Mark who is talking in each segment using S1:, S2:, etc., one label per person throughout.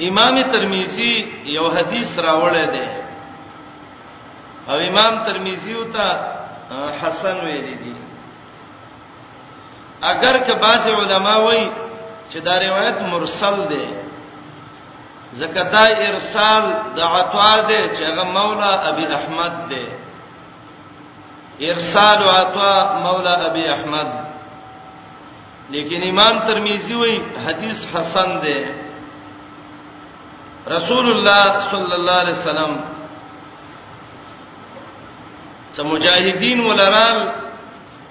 S1: امام ترمذی یو حدیث راوړی دی او امام ترمذی او ته حسن ویل دي اگر که بعض علما وایي چې دا روایت مرسل دی زکه دا ارسال د عطا دی چې هغه مولا ابي احمد دی ارسال عطا مولا ابي احمد لیکن امام ترمذی وی حدیث حسن دی رسول الله صلی الله علیه وسلم چې مجاهدین ولرال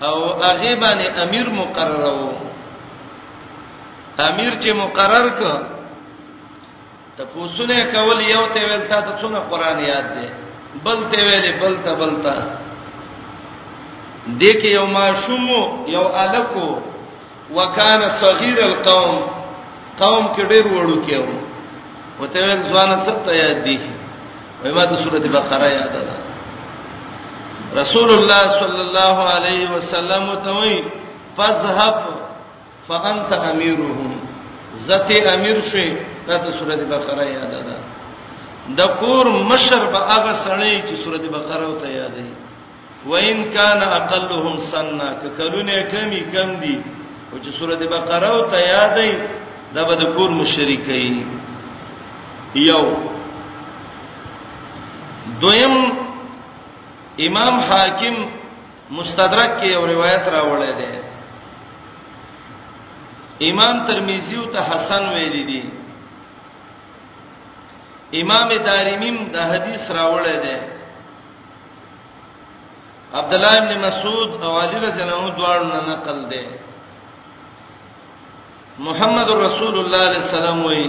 S1: او هغه باندې امیر مقرر وو امیر چې مقرر ک ته پوسونه کول یو ته ویل تا ته څونه قران یاد دی بل ته ویل بل ته بل ته دې کې یو ماشوم یو الکو وکانه صغیر القوم قوم کې ډېر وړو کېو وته ویل ځوان څه ته یاد دی وای ما ته سورته بقره یاد ده رسول الله صلی الله علیه وسلم ته وی فذهب فانت امیرهم زتی امیر شوی دا د سورته بقره یاد ده د کور مشر به هغه سړی چې سورته بقره او ته یادې وان کان اقلهم سنه ک کلونه کمی کم دي او چې سورته بقره او ته یادې دا به د کور مشرکې یو دویم امام حاکم مستدرک کې یو روایت راوړی دی امام ترمذی او ته حسن ویل دي امام دارمیم د حدیث راوړی دی عبد الله ابن مسعود او علی رضی الله عنه دواړو نقل دی محمد رسول الله علیه السلام وی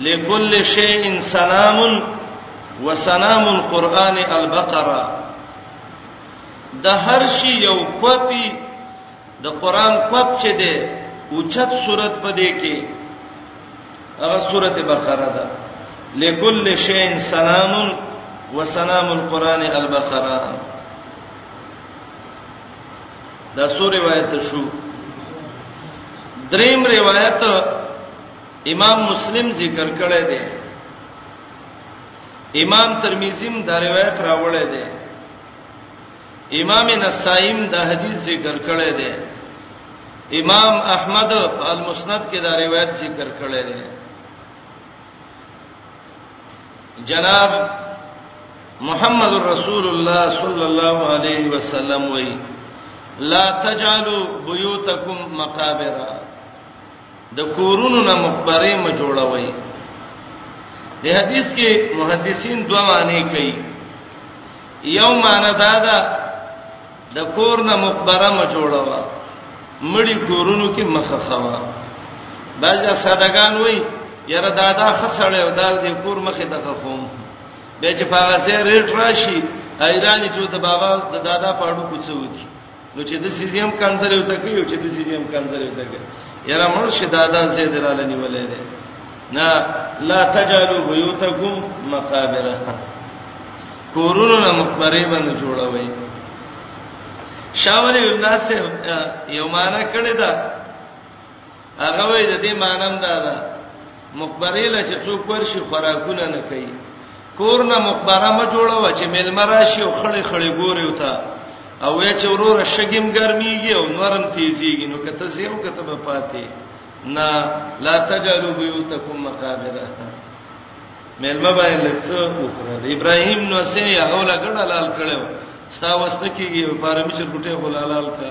S1: لكل شيء سلام وسلام القرآن البقره د هر شي یو کوپی د قران کوپ چې دی اوچت صورت پدې کې هغه سورته بقره ده لكل شيء سلام وسلام القرآن البقره دا سو روایت شو دریم روایت امام مسلم ذکر کړی دی امام ترمذی هم دا روایت راوړی دی امام نسائی هم دا حدیث ذکر کړی دی امام احمد په المسند کې دا روایت ذکر کړی دی جناب محمد رسول الله صلی الله علیه وسلم وی لا تجعلوا بيوتكم مقابر د کورونو نه مقبره م جوړوي د حدیث کې محدثین دوه معنی کوي یو معنی دا ده د کور نه مقبره م جوړوا مړی کورونو کې مخه خوا دا ځا سادهګان وای یره دادا خسړې او دال دې کور مخه دغه خوم به چې پاغه سه ریټ راشي ایرانی چې د بابا د دادا پاړو کوڅو کی نو چې د سیزیم کنځل یو تکي یو چې د سیزیم کنځل یو تکي یاره مرشد دادا سه دراله نیولې ده نه لا تجالو بیوتکم مقابر کورونو نه مقبره باندې جوړوي شاول ابن ناصر یو معنا کړی دا هغه وای د دې مانم دا ده مقبره له چې څوک ورشي خوراکونه نه کوي کور نه مقبره ما جوړه چې ملما راشي او خړې خړې ګوري وتا او یا چې وروره شګم ګرميږي او نورم تیزيږي نو کته زیو کته به پاتې نه لا تجلو بيوتکم مقابره ملما باندې لڅو وکړه ابراهيم نو سه هغه لګړه لال کړو ستا وسته کیږي په پاره مچ ګټه خلالال کا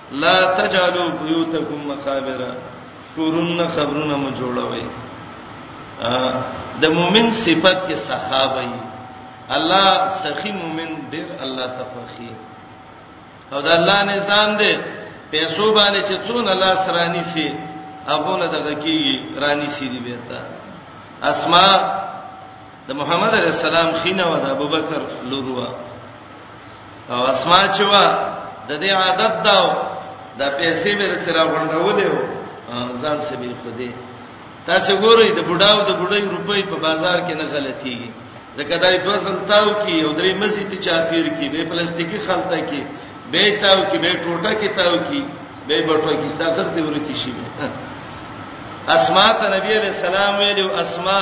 S1: لا تجعلوا بيوتكم مقابر کورن خبرونه مو جوړوي د مؤمن صفت کې سخا وي الله سخي مؤمن ډېر الله تفخي او دا الله نظام دی پیسو باندې چې څون الله سرانی سي هغه نه دغه کیږي رانی سي دی بیرته اسماء د محمد علی السلام خینه و د ابوبکر لوروا او اسما چې و د دې عادت دا د پیسې به سره غونډولې و ځان سبي خدي تاسو ګورئ د بډاو د بډای روپۍ په بازار کې نه غلطي ځکه دا یو ځل تاو کې یو درې مزي ته چاپیر کې به پلاستیکي خلطه کې به تاو کې به ټوټه کې تاو کې به بټو کې ستاسو ته ورکی شي اسما ته نبی عليه السلام ویلو اسما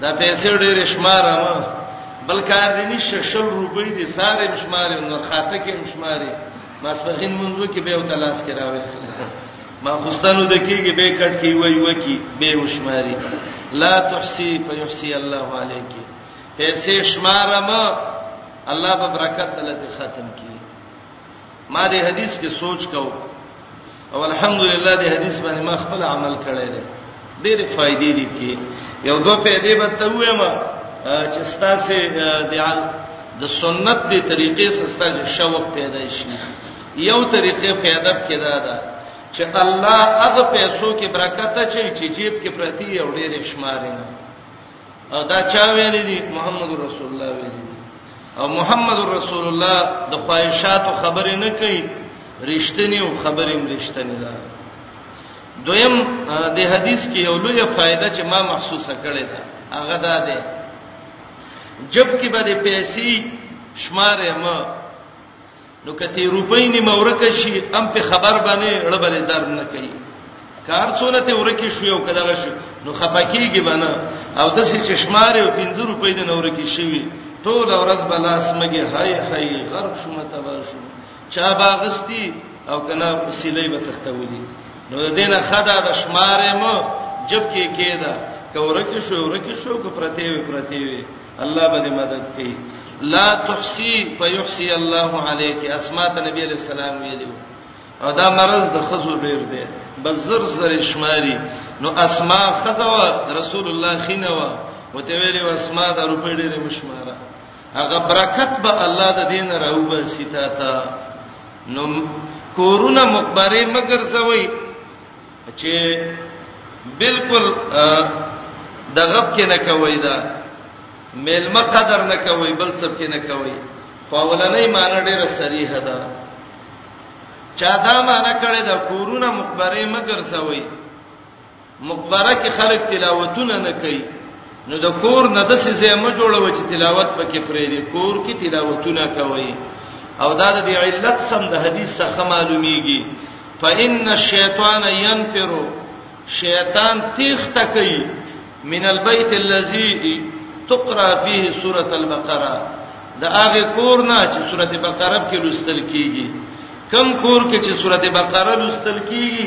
S1: دا پیسې ډېر شمار ما بل کار دې نشه شل روپۍ دې سارې مشمارې نور خاطه کې مشمارې ماسپخین منځو کې به او تلاش کې راوي ما خوستانو د کېږي به کټ کې وای وکی به وشماري لا تحسی فیحسی الله علیک پیسې شمارم الله په برکت دلته ختم کی ما دې حدیث کې سوچ کو او الحمدلله دې حدیث باندې ما خپل عمل کړی دی ډېر فائدې دي کې یو دوه پیدې به ته وایم چې ستاسو د د سنت دی طریقې سستا چې شوق پیدا شي یو طریقې پیدا کړه دا چې الله هغه پیسو کې برکت اچي چې جیب کې پرتی او ډېر شمار نه او دا چا ویل دي محمد رسول الله ویل دي او محمد رسول الله د خواهشاتو خبرې نه کوي رښتینی او خبرې مرشتنی ده دویم د حدیث کې یو لوی فائدہ چې ما محسوسه کړې ده هغه دا ده جب کې به د پیسې شمارې ما نو کته روپۍ نیمه ورکه شي ام په خبر باندې اړبل درد نه کوي کار څونه ته ورکی شو یو کله شو نو خپکیږي باندې او د سې چشماره او 50 روپۍ د نور کې شي ټول ورځ بلاس مګي هاي هاي غرب شوم تبا شو چا باغستی او کنا وسیلې به تختولي نو د دینه خدا د شماره مو جب کې کېدا کورکه شو ورکه شو کو پرته وي پرته وي الله به مدد کوي لا تحصي فيحصي الله عليك اسماء نبی عليه السلام ویلو او دا مرز د خزو ډیر دی بزر زر شماري نو اسماء خزوا رسول الله خینوا وته ویلو اسماء د روپې ډیره مشماره هغه برکت به الله د دین راوبه سیتا تا نو کورونه مقبره مگر زوی چې بالکل د غب کې نه کوي دا ملما قدر نه کوي بل څه کې نه کوي په اولنې معنی ډیره صریحه ده چا دا معنی کړي دا کورونه مقبره مګر سوي مقبره کې خلک تلاوتونه نه کوي نو د کور نه د څه ځای مو جوړو چې تلاوت پکې پرې دی کور کې تلاوتونه کوي او دا د علت سم د حدیث څخه معلومیږي فإن الشیطان ينفر شیطان تیخ تکي من البيت الذي تقرا فيه سوره البقره دا هغه کور نه چې سوره بقره کې لوستل کیږي کم کور کې چې سوره بقره لوستل کیږي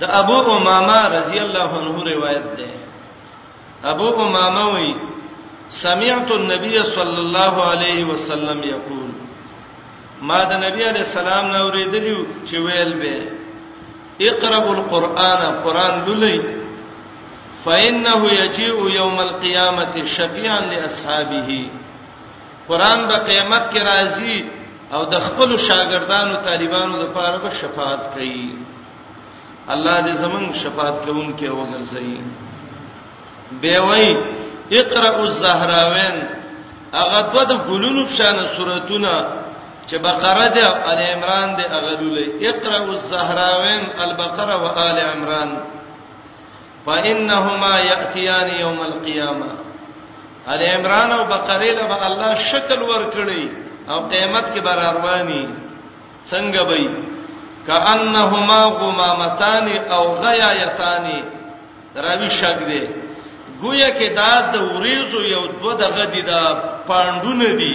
S1: د ابو امامه رضی الله عنه روایت ده ابو امامه وی سمعت النبي صلى الله عليه وسلم يقول ما د نبی علی السلام نو ریدلی چې ویل به اقرأوا القرآن قرآن للی فإنه يجيء يوم القيامة شفيعا لأصحابه قران به قیامت کې راځي او د خپل شاګردانو طالبانو لپاره به شفاعت کوي الله دې زمون شفاعت کوونکې وګرځي به وای اقرا الزهراوین هغه د دو ګلونو په شان سوراتونه چې بقره ده او ال عمران ده هغه لولې اقرا الزهراوین البقره وال عمران فانهما یاتیان یوم القیامه ال عمران او بقره له به الله شکل ورکړي او قیامت کې بر رواني څنګه به کانهما غمامتان او غیایتان راوی شک دی گویا کې دا د وریزو یو دوه دغه دي دا پاندونه دي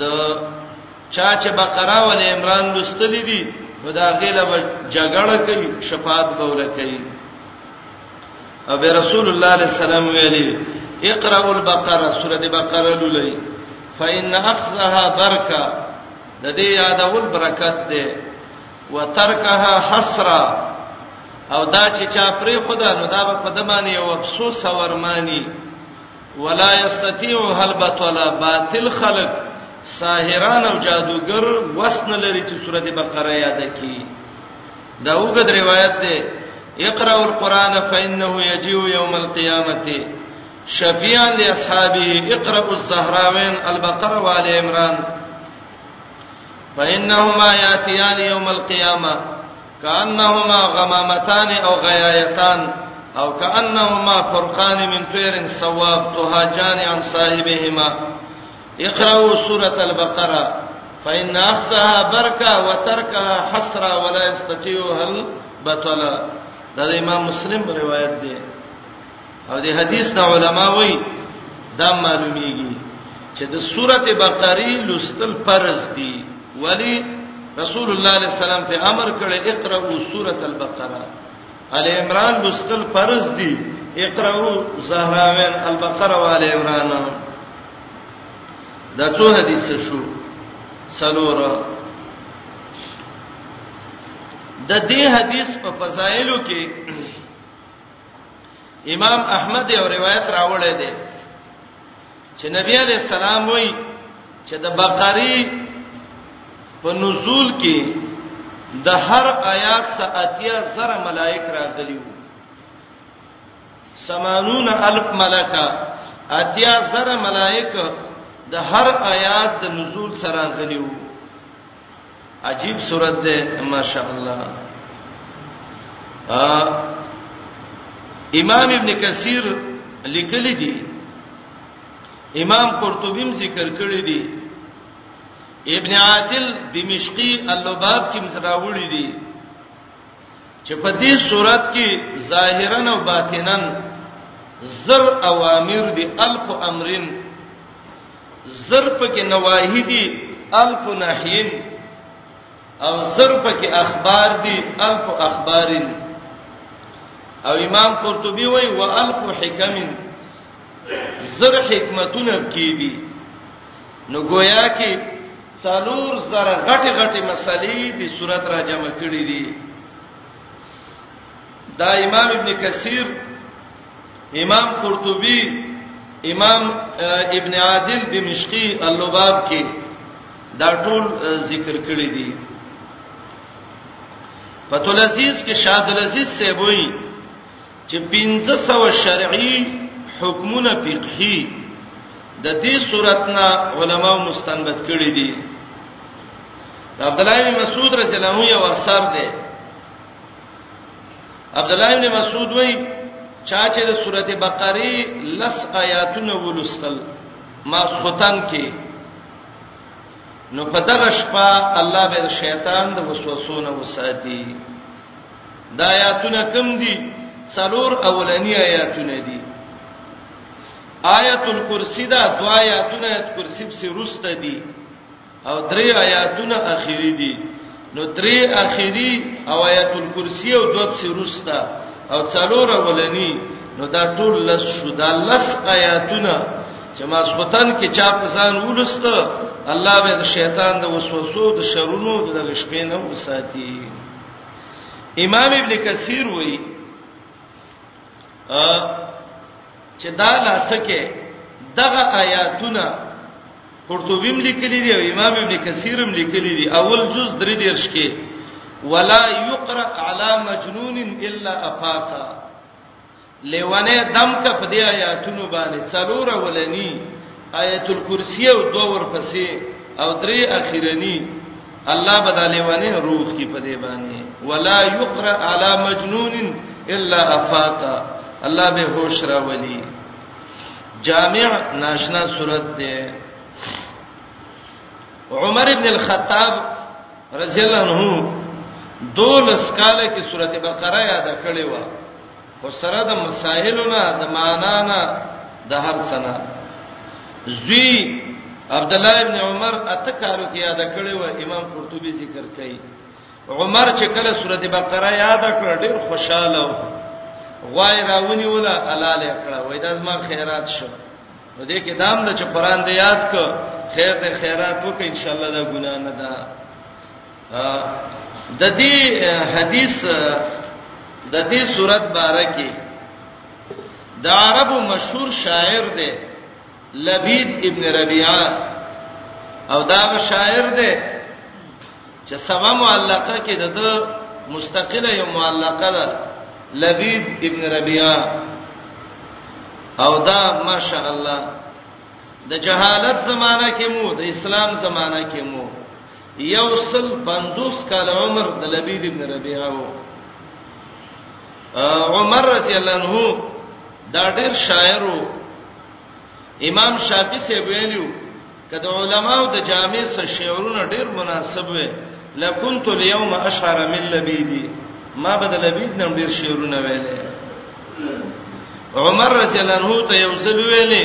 S1: د چا چې بقره او ال عمران لوستلې دي نو دا غیله به جګړه کوي شفاعت به ورکړي او به رسول الله علیه السلام ویلي اقرأوا البقره سوره بقره لولئ فإن أخذها برکه د دې یادول برکت ده وترکها حسرا او دا چې چا پرې خدا نو دا په دمانه یو افسوس او ارمانی ولا یستطيع هلبت ولا باطل خلق ساحران او جادوګر وسن لري چې سورته بقره یاد کړي دا وګد روایت ده اقرأ القرآن فإنه يجيء يوم القيامة شفيعا لأصحابه اقرأوا الزهراوين البقرة وآل عمران فإنهما يأتيان يوم القيامة كأنهما غمامتان أو غيايتان أو كأنهما فرقان من طير صواب تهاجان عن صاحبهما اقرأوا سورة البقرة فإن أخذها بركة وتركها حسرة ولا يستطيعها البطل دا, دا امام مسلم په روایت دی او د حدیث د علما وایي دا معلومیږي چې د سورته بقره لوستل فرض دي ولی رسول الله علیه السلام ته امر کړی اقرأوا سورۃ البقره ال عمران لوستل فرض دي اقرأوا زهراوین البقره وال عمران دا څو حدیث شو سلور د دې حدیث په فضایلو کې امام احمد یو روایت راوړی دی چې نبی علی السلام وایي چې د بقری په نزول کې د هر آیات ساتیا سره ملائک راغلي وو 80 الف ملکا اتیا سره ملائک د هر آیات د نزول سره غلي وو عجیب صورت ده ماشاءالله امام ابن کثیر لیکلی دی امام قرطبی هم ذکر کړی دی ابن عادل دمشقی اللباب کې مزراوړی دی چې په دې صورت کې ظاهرا او باطنا زر اوامر دي الف امرن زر پکې نواهی دي الف نحین او زر پکې اخبار دي الف اخبارین او امام قرطبي وایي و الف حکم زر حکمتونه کې دي نو گویا کې څلور زره غټي غټي مسلې د صورت را جمع کړې دي دا امام ابن کثیر امام قرطبي امام ابن عادل دمشقي اللباب کې دا ټول ذکر کړی دي فتول عزیز کې شاد العزیز سے وایي چې 1500 شرعي حکمونه فقهي د دې صورتنا علما مستنبت کړی دي عبد الله بن مسعود رضی الله عنه یو اثر دی عبد الله ابن مسعود وای چا چې د سورته بقره لس آیاتونه ولستل ما سوتن کې نو په دغه شپه الله به شیطان د وسوسو نه وساتي دا آیاتونه کم دي څلور اولنی آیاتونه دي آیت الکرسی دا دوا آیاتونه آیت کرسی په سرسته دي او درې آیاتونه اخیری دي نو درې اخیری او آیات الکرسی او دوه سروستا او څلور ولنی نو دا ټول لس شو دا لس آیاتونه چې ما سپتن کې چا پسان ولست الله به شیطان د وسوسو د شرونو د شپې نه وساتي امام ابن کثیر وایي چې دا لاسکه دغه آیاتونه قرطبی لیکلی دی او امام ابن کثیر هم لیکلی دی اول جز درې دیرش کې ولا یقرأ علی مجنون الا افاقا لیوانه دم کا په دې آیاتونو باندې څلور ولنی آیت الکرسی او دو ورپسې او درې اخیرنی الله بداله ونه روح کی په دی باندې ولا یقرا علی مجنون الا افاقا الله به هوش را ولی جامع ناشنا صورت ده عمر ابن الخطاب رضی الله عنه دولس کاله کې سورته بقره یاد کړې و خو سره د مسائلو نه د معنا نه د هر څه نه زوی عبد الله ابن عمر اته کارو کې یاد کړی و امام قرطبي ذکر کوي عمر چې کله سورته بقره یاد کړ ډیر خوشاله و غوای راونی ولا الاله کړه وای دا زما خیرات شو نو دې کې دام د چ قران دې یاد ک خیر دې خیرات وکړه ان شاء الله دا ګناه نه ده د دې حدیث د دې صورت باره کې د عربو مشهور شاعر دی لبید ابن ربیعه او دا شاعر دی چې سما معلقه کې د مستقله یو معلقه ده لبید ابن ربیعه او دا ماشاء الله د جهالت زمانہ کې مو د اسلام زمانہ کې مو یو سل 50 کال عمر د لبید ابن ربیعه وو عمر رضی الله عنه دا ډیر شاعر وو امام شافعی سی ویلو کله علماو د جامع سره شعرونه ډیر مناسب وي لکنت اليوم اشعر من لبیدی ما بدل لبید نم ډیر شعرونه ویلې عمر رضی الله عنه ته یو ځل ویلې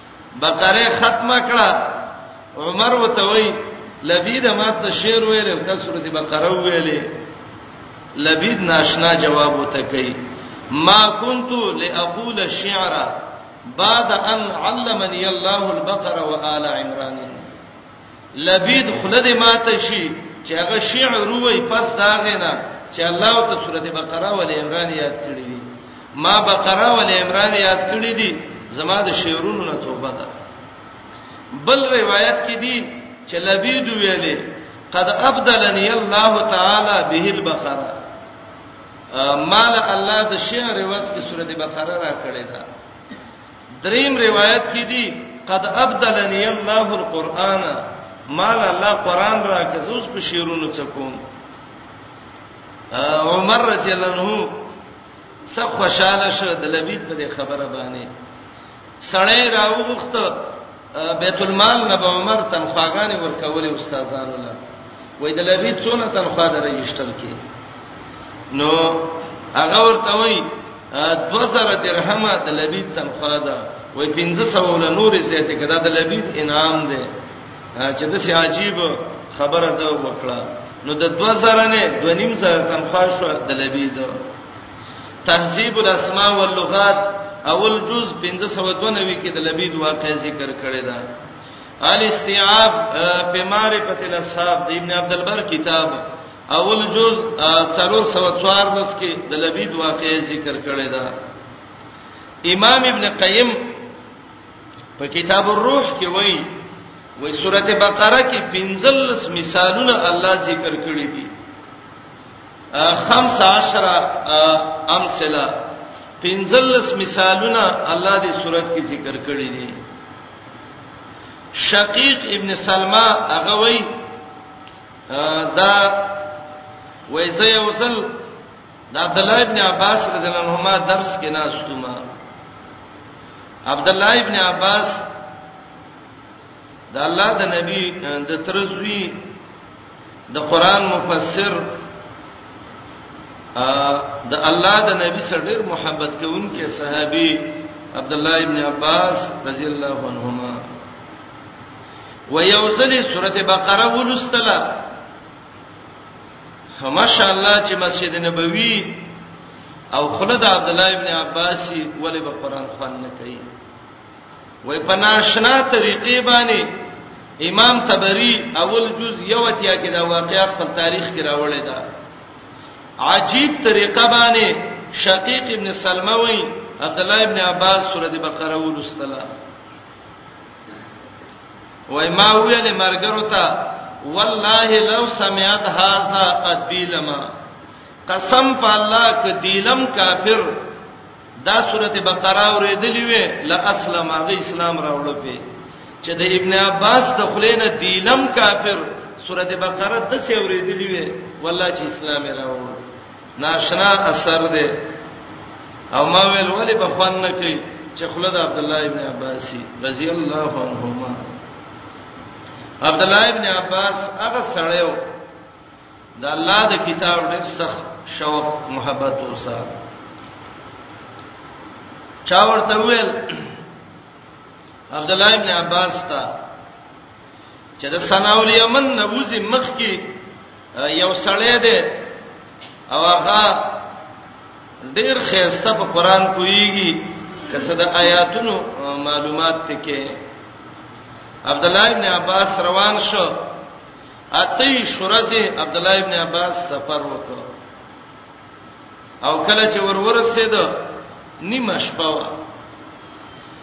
S1: بقره ختمه کړه عمر وته وی لبید ما ته شعر ویل او تاسو سورته بقره ویلې لبید ناشنا جواب وته کوي ما كنت لاقول الشعر بعد ان علمني الله البقره وآل عمران لبید خله دې ماته شي چې هغه شعر وای پس دا غنه چې الله ته سورته بقره او ال عمران یاد کړی دي ما بقره او ال عمران یاد کړی دي زما د شعرونو نه توبه ده بل روایت کې دي چې لبید ویلې قد ابدلنی الله تعالی به البقره مال الله د شعر وس کې سورته بقره را کړی ده دریم روایت کې دی قد ابدلنی الله القرآن مال الله قرآن را کزوس په شیرونو څکوم عمر رضی الله عنه څخه خوشاله شو د لبید په خبره باندې سړی راوغخته بیت المال نه به عمر تنخواګانې ورکولې استادانو له وای د لوی څونه تنخوا د رجستر کې نو هغه ورته وای 2000 درهم د لوی تنخوا ده وای 1500 ول نور زیاتې کړه د لوی انعام ده چې د سي عجیب خبره ده وکړه نو د 2000 نه 2.5 تنخوا شو د لوی ده تهذیب الاسماء واللغات اول جز 1592 کې د لبید واقع ذکر کړی دا الاستيعاب په معرفت الاصحاب د ابن عبد البر کتاب اول جز 314 کې د لبید واقع ذکر کړی دا امام ابن قیم په کتاب الروح کې وایي وې سورته بقره کې 15 مثالونه الله ذکر کړی دي 15 امثله پنځلس مثالونه الله دې صورت کې ذکر کړی دي شقیق ابن سلمہ هغه وای دا وایزه یوزل د عبد الله ابن عباس رضی الله عنهما درس کې ناشتوما عبد الله ابن عباس د الله د نبی د ترزوی د قران مفسر ا د الله د نبی سره ډیر محبت کوونکې صحابي عبد الله ابن عباس رضی الله عنهما ويوزل سوره بقره ولستلا ماشاء الله چې مسجد نبوي او خلد عبد الله ابن عباس ولې په قران خوان نه کوي وای په ناشنا طریقې باندې امام تبری اول جز یو اتیا کې دا واقعیا خپل تاریخ کې راوړی دا عجیب طریقه باندې شقیق ابن سلمہ وای عبد الله ابن عباس سورۃ بقره ولستلا وای ما ویل مرګرو ته والله لو سمعت هذا ادیلما قسم په الله ک دیلم کافر دا سورته بقره اوریدلې وې لا اسلم هغه اسلام راوړل په چې د ابن عباس د خلینو دیلم کافر سورته بقره د څه اوریدلې وې والله چې اسلام راوړل ناشنا اثر دی او ما ویل ولې په خوان نه کوي چې خلد عبد الله ابن عباسي رضی الله عنهما عبد الله ابن عباس هغه سړیو دا الله د کتاب ډېر سخت شوق محبت اوسه چا ورته ویل عبد الله ابن عباس ته چې د سناول یمن نبوزي مخ کې یو سړی دی او هغه ډیر خيسته په قران کويږي کڅه د آیاتونو معلومات ته کې عبد الله ابن عباس روان شو اتی شورزه عبد الله ابن عباس سفر وکړ او کله چې ورور سید نیمه شپه و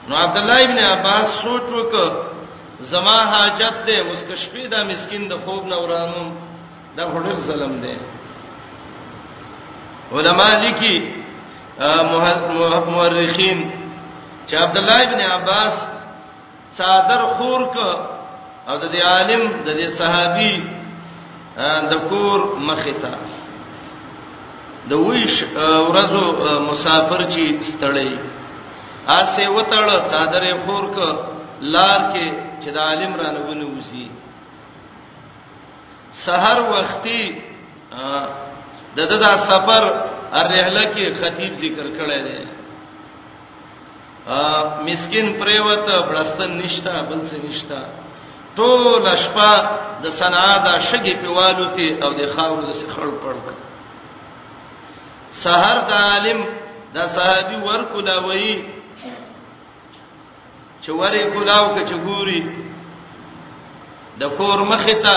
S1: نو عبد الله ابن عباس سوچ وکړ زما حاجت ده اوس که شپې دا مسكين د خوب نه ورانو دا هډر ظلم ده علما لیکي مورخین چې عبد الله ابن عباس څادر خور ک او د دې عالم د دې صحابي د کور مخې ته د ویش ورځو مسافر چې ستړی آسه وتړ څادر خور ک لار کې چې د عالم رانه ونوسی سحر وختي د ددا سفر الرحله کې خطیب ذکر کړی دی مسكين پریوت بلستن نشتا بل څه نشتا ټول شپه د صنعا د شګې په والوتی او د خاورو د سخړ پړک سحر د عالم د صحابي ورکو دا وایي چې ورې کولاو کې چې ګوري د کور مخې ته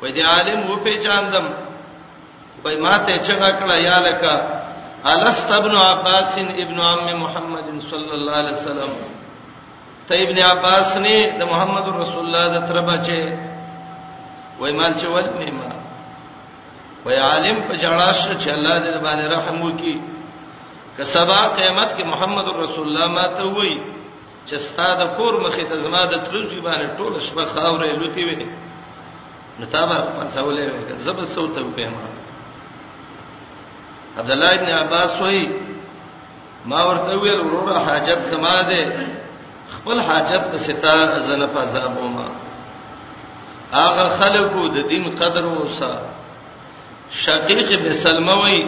S1: وای دی عالم و پیچاندم وای ماته چغه کړه یا لکه الست ابن عباس ابن عم محمد صلی الله علیه وسلم ته ابن عباس نه د محمد رسول الله د تر بچي وای مال چې ول نیما وای عالم په جړاش چې الله دې باندې رحم وکي که سبا قیامت کې محمد رسول الله ماته وای چې ستا د کور مخې ته زما د تلوځي باندې ټول شپه خاورې لوتي وي نو تا به پنځولې وي زب سوت په ما عبد الله ابن عباس وایي ما ورته ویل وروره حاجت سما ده خپل حاجت په ستا زنه په عذاب ومه هغه خلکو د دین قدر وسه شقیق ابن سلمہ وی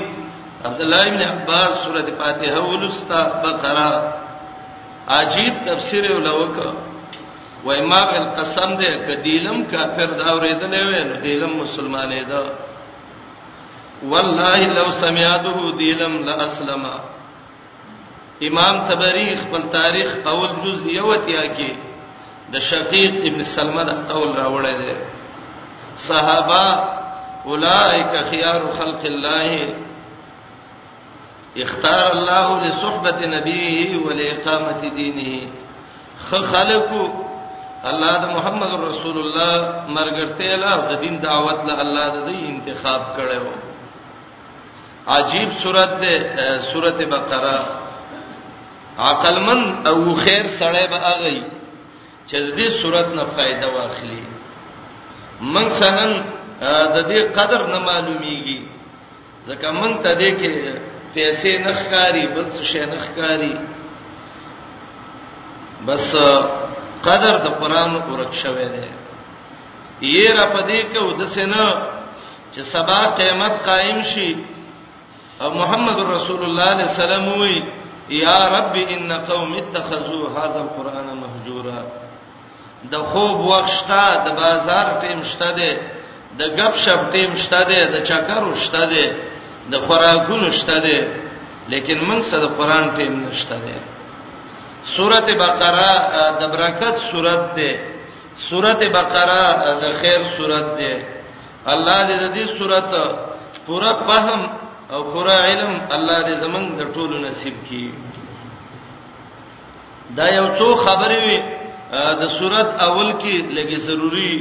S1: عبد الله ابن عباس سورۃ فاتحه ولستا بقره عجیب تفسیر ولوک وای ما بل قسم دې کدیلم کافر دا اورېدلې وې نو دیلم مسلمانې دا والله لو سمعته دیلم لاسلمہ امام تبری خپل تاریخ اول جز یوتیا کې د شقیق ابن سلمہ د قول راوړی دی صحابه اولائک خيار خلق الله اختار الله لصحبه نبيه ولاقامه دينه خلقو الله د محمد رسول الله مرګرته لا د دین دعوت له الله د انتخاب کړو عجیب صورت ده سورته بقره عقل من او خیر سړی به اغي چې دې صورت نه فائدہ واخلي من سنن د دې قدر نه معلومیږي ځکه من ته دې کې پیسې نه ښکاری بل څه شي نه ښکاری بس قدر د قران ورک شوی دی یې را پدې کې ودسنه چې سبا قیامت قائم شي او محمد رسول الله صلی الله علیه وسلم وی یا رب ان قوم اتخذوا هذا القران مهجورا د خوب وخت شته د بازار ټیم شته ده د غب شپ ټیم شته ده د چکرو شته ده د خوراکونو شته ده لیکن موږ سره قران ټیم نشته ده سورته بقره د برکت سورته ده سورته بقره د خیر سورته ده الله دې د دې صورت پورا فهم او پورا علم الله دې زمنګ د ټولو نصیب کړي دا یو څو خبرې وي د صورت اول کې لګي ضروری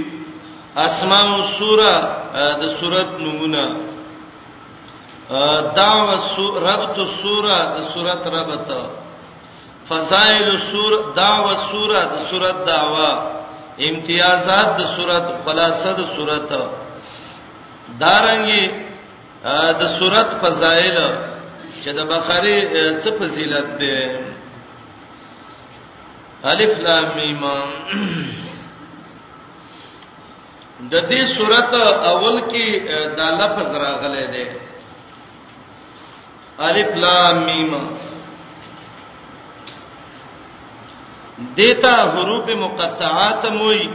S1: اسماء او سوره د صورت نمونه دعوه ربط السوره د صورت ربط فضائل السور دعوه سوره د سورۃ دعوه امتیازات د سورۃ خلاصه د سورۃ دارنګي د سورۃ فضائل چې د بقره څه فضیلت ده الف لام میم د دې سورۃ اول کې دا لفظ راغلی دی الف لام میم دیتا حروف مقطعات موي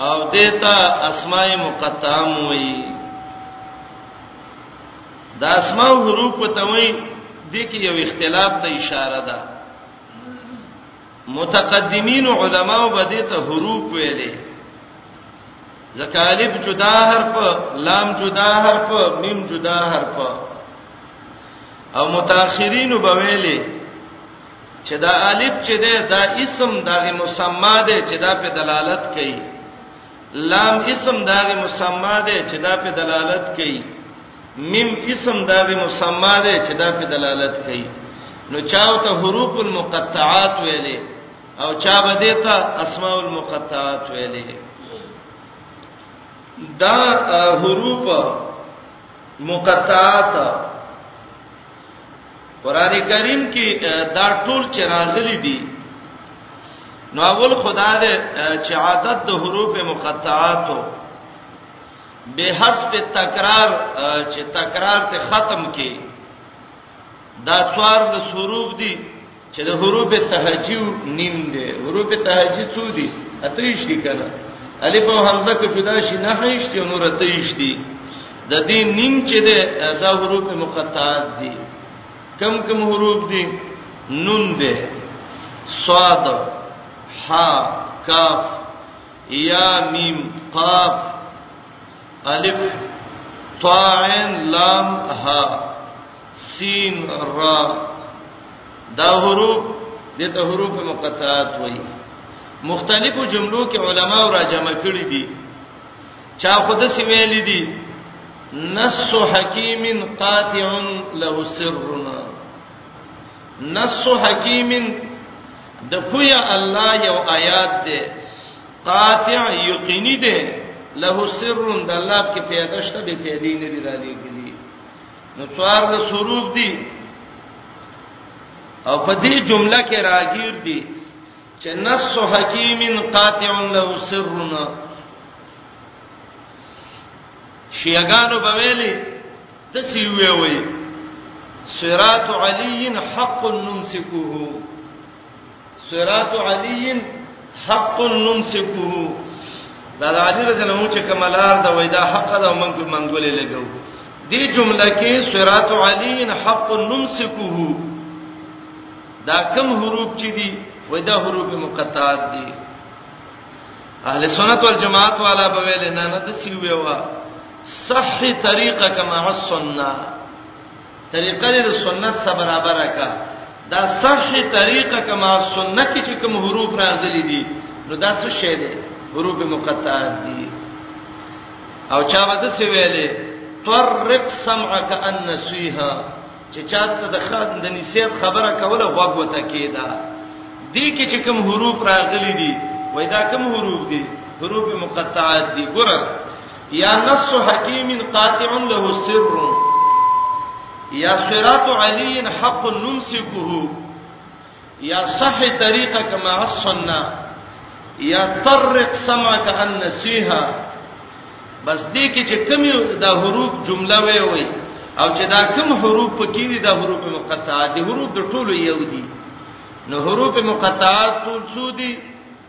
S1: او دیتا اسماء مقطعه موي دا اسماء حروف ته وای د کې یو اختلاف ته اشاره ده متقدمین علماو بده ته حروف ویلې ځکه الف جدا حرف لام جدا حرف میم جدا حرف او متأخرین وبویلې چې دا الف چې ده دا اسم دغه مسما ده چې دا په دلالت کوي لام اسم دغه مسما ده چې دا په دلالت کوي میم اسم دغه مسما ده چې دا په دلالت کوي نو چاو ته حروف المقطعات ویلې او چا به دیتا اسماء المقطعات ویلې دا حروف مقطعات قران کریم کې دا ټول چې راغلي دي نو اول خدا دې چې عادت د حروف مقطعاتو به حسب تکرار چې تکرار ته ختم کې دا څوار د سروب دي چې د حروف تهجی نیم دی حروف تهجی څو دي اتریش دي کنه الف او حمزه کې جدا شي نه هیڅ دي نور اتریش دي د دې نیم چې ده دا حروف مقطعات دي کم کم حروف دي نون ده صاد حا کاف یا میم قاف الف طاعن لام ها سین را دا حروف د ته حروف مقطعات وایي مختلفو جملو کې علما را جمع کړي دي چا خود سی ویل دي نص حکیم قاطع له سرنا نص حکیم د پویا الله یو آیات ده قاطع یقینی ده له سر د الله کې پیدا شته به پیدا نه لري نو څوار له سروب دي او په دې جمله کې راګیر دي چې نص حکیم قاطع له سرنا شیعاګانو به ویلي د سی وی وی صراط علی حق نمسکوه صراط علی حق نمسکه دا د علی رضی الله عنه چې کملار دا وای دا حق دا مونږ په منګولې لګو دې جمله کې صراط علی حق نمسکه دا کم حروف چې دي وای دا حروف مقطعات دي اهل سنت والجماعت والا په ویل نه نه د سیوې وا صح طریقه کما حسنا طریقه د سنت سره برابر کا دا صحیح طریقه کما سنت کې کوم حروف راغلي دي نو دا څه شی دی حروف مقطعات دي او چا به څه ویلې طرق سمعك ان نسيها چې چاته د خان د نسیت خبره کوله غوږ وته کیدا دې کې چې کوم حروف راغلي دي وای دا کوم حروف دي حروف مقطعات دي ګوره یا نص حکیم قاطع له سر یا صراط علی حق نمسکه یا صح طریقه کما حسنا یا طرق سمعك ان نسیها بس دې کې چې کوم دا حروف جمله وي وي او چې دا کوم حروف پکې دي دا حروف مقطعات دي حروف د ټولو یو دي نو حروف مقطعات ټول څو دي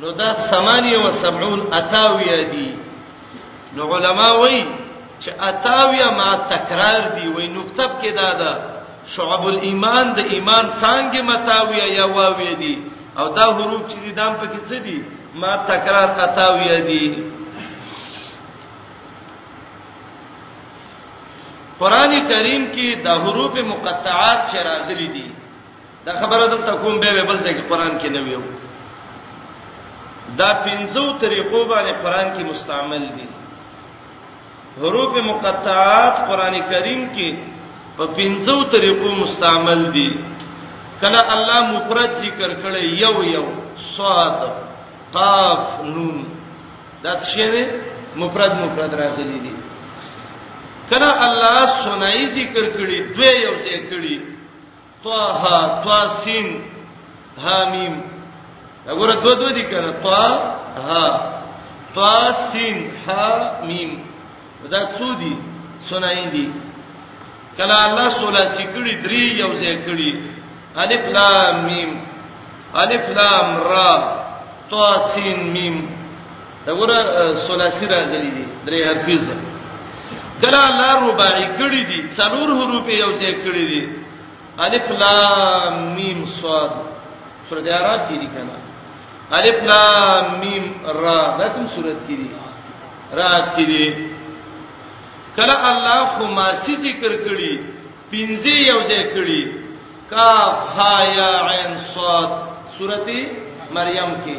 S1: نو دا 78 اتاویا دي نو علما وایي چې اتاویا ما تکرار دي وای نکتب کې دا ده شعب الايمان د ایمان څنګه متاویا یا واوی دي او دا حروف چې دي دام پکې څه دي ما تکرار اتاویا دي قران کریم کې د حروف مقطعات چې راغلي دي دا خبره دلته کوم به بل ځای کې قران کې نه ویو دا پنځو طریقو باندې قران کې مستعمل دي حروف مقطعات قران کریم کې په پنځو طریقو مستعمل دي کله الله مفرد ذکر کړي یو یو صاد قاف نون دا څه دي مفرد مفرد راغلي دي کله الله سنای ذکر کړي دوی یو ځای کړي طه طاسین حامیم وګوره دوه دوه دي کړه طه ها طاسین حامیم دا څو دي سنای دي کله الله ثلاثی کړي درې یو ځای کړي الف لام میم الف لام را طاسین میم دا ګوره ثلاثي راغلي دي درې حرفي ځه کله الله رباعي کړي دي څلور حروف یو ځای کړي دي الف لام میم صاد سورۃ اعراف کې دي کنه الف لام میم را دا کوم سورۃ کې دي رات کې دي کله الله خماسي ذکر کړي پنځه یو ځای کړي کاف ها یا عین صاد سورۃ مریم کې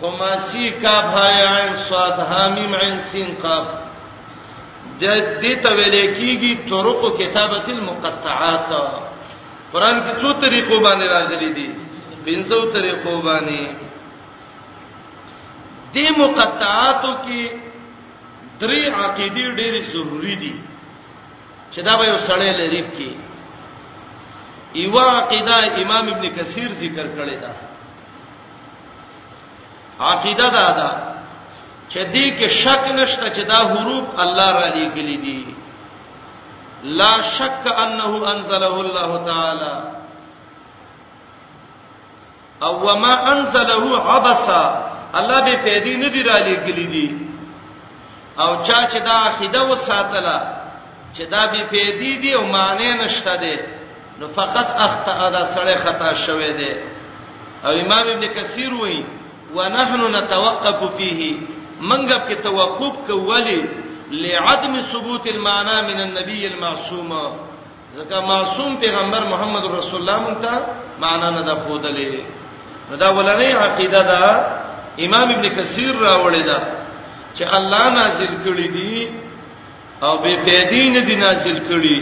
S1: خماسی کاف ها عین صاد ها میم عین سین قاف د دې ته ویل کېږي طرق کتابه المقطعات قران کې څو طریقو باندې راغلي دي پنځو طریقو باندې دې مقطعاتو کې درې عقيدي ډېرې ضروری دي چې دا به یو سړی لري کې ایوا عقیده امام ابن کثیر ذکر کړی دا عقیده دا ده چې دې کې شک نشته چې دا حروف الله را لېګلې دي لا شک انه انزله الله تعالی او وما انزله عبسا الله به پیدا نه دی را لېګلې دي او چا چې دا عقیده وساتله چې دا به پیدې دی او معنی نشته دی نو فقط اخطا دا سړی خطا شوه دی او امام ابن کثیر وایي ونحن نتوقف فيه منګب کې توقف کولی لعدم ثبوت المعنى من النبي المعصوم ځکه معصوم پیغمبر محمد رسول الله مونږ ته معنا نه ده خودلې دا ولنې عقیده ده امام ابن کثیر راوړی ده چې الله نازل کړی دی او به پیدې نه دي نازل کړي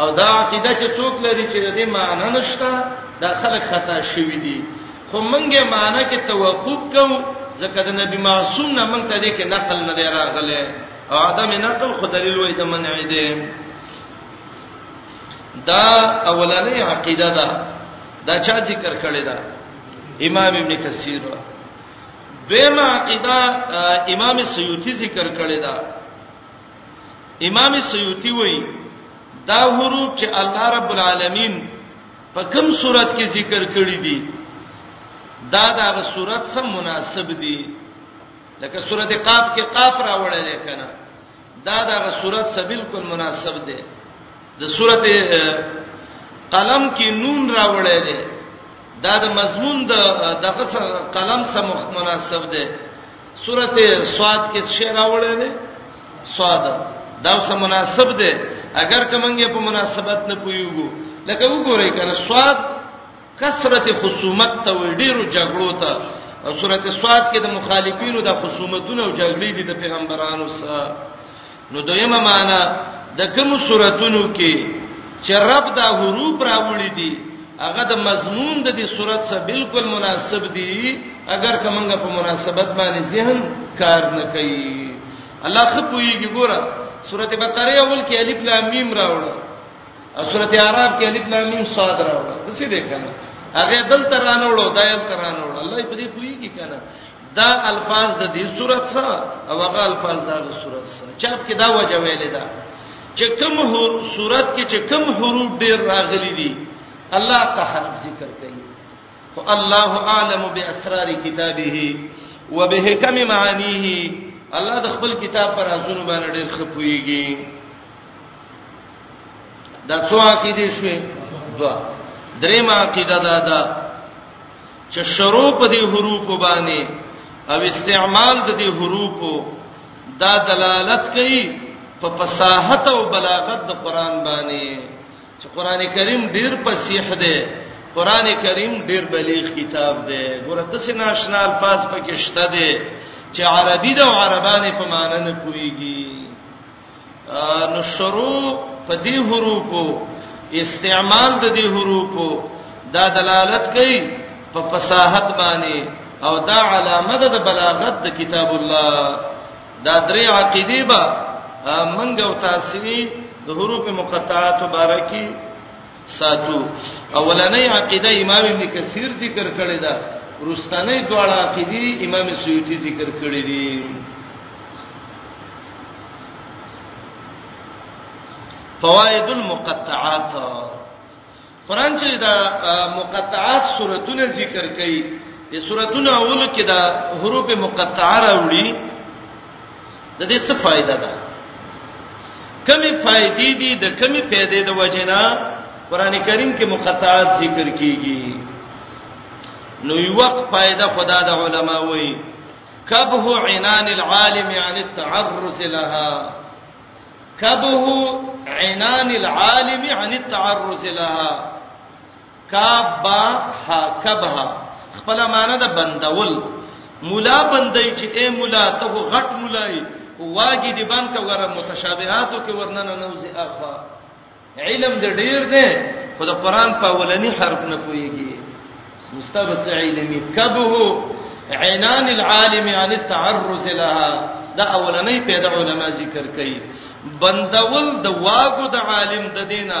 S1: او دا عقیده چې څوک لري چې د دې معنی نشته دا خلک خطا شوی دي خو منګه معنی کې توقف کوو ځکه د نبی معصوم نه مونږ ته دې کې نقل نه دی راغلی او عدم نقل خو دلیل وای د منع دی دا اولنې عقیده ده دا چا ذکر کړی دا امام ابن کثیر دویمه عقیده امام سیوطی ذکر کړی دا امام سیوطی وایي دا حروف چې الله رب العالمین په کوم صورت کې ذکر کړی دي دا دا صورت سم مناسب دي لکه سورته قاف کې قاف راوړل کنه دا دا صورت سم بالکل مناسب دي د سورته قلم کې نون راوړی دی دا د مضمون د دغه قلم سره مناسب دی سورته سواد کې څه راوړی دی سواد دا سره مناسب دی اگر کومنګ په مناسبت نه پویوګو لکه وګورئ کنه سواد کثرت خصومت ته ډیرو جګړو ته او سورته سواد کې د مخالفینو د خصومتونو او جګړې دي د پیغمبرانو سره نو دویمه معنا د کوم سوراتونو کې چې رب دا حروف راوړي دي هغه د مضمون د دې صورت سره بالکل مناسب دي اگر کومه په مناسبت باندې ذهن کار نه کوي الله خپويږي ګوره سورته بقره اول کې الف لام میم راوړل او سورته اعراف کې الف لام میم صاد راوړل څه دې کنه هغه دل ترانه وړو دایل ترانه وړو الله دې پويږي کنه دا الفاظ د دې صورت سره او هغه الفاظ د هغه صورت سره چاپ کې دا وجه ویلې ده چې کوم هو صورت کې چې کوم حروف ډیر راغلي دي الله ته حرف ذکر کوي خو الله اعلم باسرار کتابه وبحکم معانیه الله د خپل کتاب پر ازونو باندې ډیر خپويږي دا څو عقیده شوې دوا درې ما عقیده دا ده چې شروع په دې حروف باندې او استعمال د دې حروف دا دلالت کوي په فصاحت او بلاغت د قران باندې چې قران کریم ډیر فصیح دی قران کریم ډیر بلیغ کتاب دی ګوره د سینا آشنا الفاظ پکې شته دي چې عربي د عربانې په معنی نه کويږي نو شروع په دې حروفو استعمال د دې حروفو دا دلالت کوي په فصاحت باندې او دا علامه ده د بلاغت د کتاب الله دا درې عقیده به منګ او تاسوی د حروف مقطعات مبارکي ساتو اولنې عقیده امام ابن کثیر ذکر کړی دا رستنې دواړه عقیده امام سیوطی ذکر کړی دي فوائد المقطعات قران چې دا مقطعات سوراتونه ذکر کوي د سوراتونو اول کې دا حروف مقطعه راوړي د دې څه فائدہ ده کمی فائدې دي د کمی پیدې د وجنا قران کریم کې مقطعات ذکر کیږي نو یو وخت فائدہ خدا د علما وایي کبه عنان العالم عن التعرض لها کبه عنان العالم عن التعرض لها کبا ها کبها خپل معنی د بندول مولا بندای چې اے مولا ته غټ مولای واګی دی بند کا وره متشابهاتو کې ورننه نوځي اخوا علم دې ډیر دی خو د قران په ولنی حرف نه پويږي مستبس علمي کبه عینان العالم عن التعرض لها دا اولنې پیدا علما ذکر کوي بندول د واګو د عالم د دینه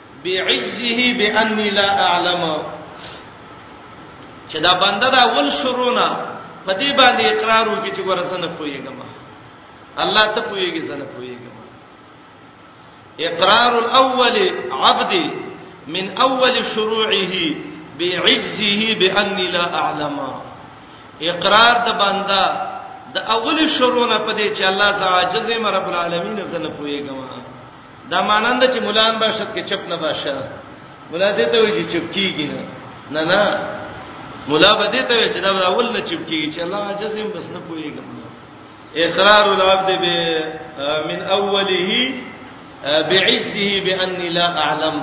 S1: بعجزه باني لا اعلم چې دا بنده دا ول شرونا په دې باندې اقرار وکړي چې ورسنه پويګم الله ته پويږي زنه پويګم اقرار الاول عبد من اول شروعه بعجزه باني لا اعلم اقرار د بنده د اول شروع نه پدې چې الله تعالی عاجز مې رب العالمین زنه پويګم دا مانند چې مولان باشد کې چپ نه باشه مولا دې ته وی چې چپ کیږي نه نه نه مولا به دې ته وی چې دا اول نه چپ کیږي چې الله عجزم بس نه پويږم اقرار العبد به من اوله بعزه باني لا اعلم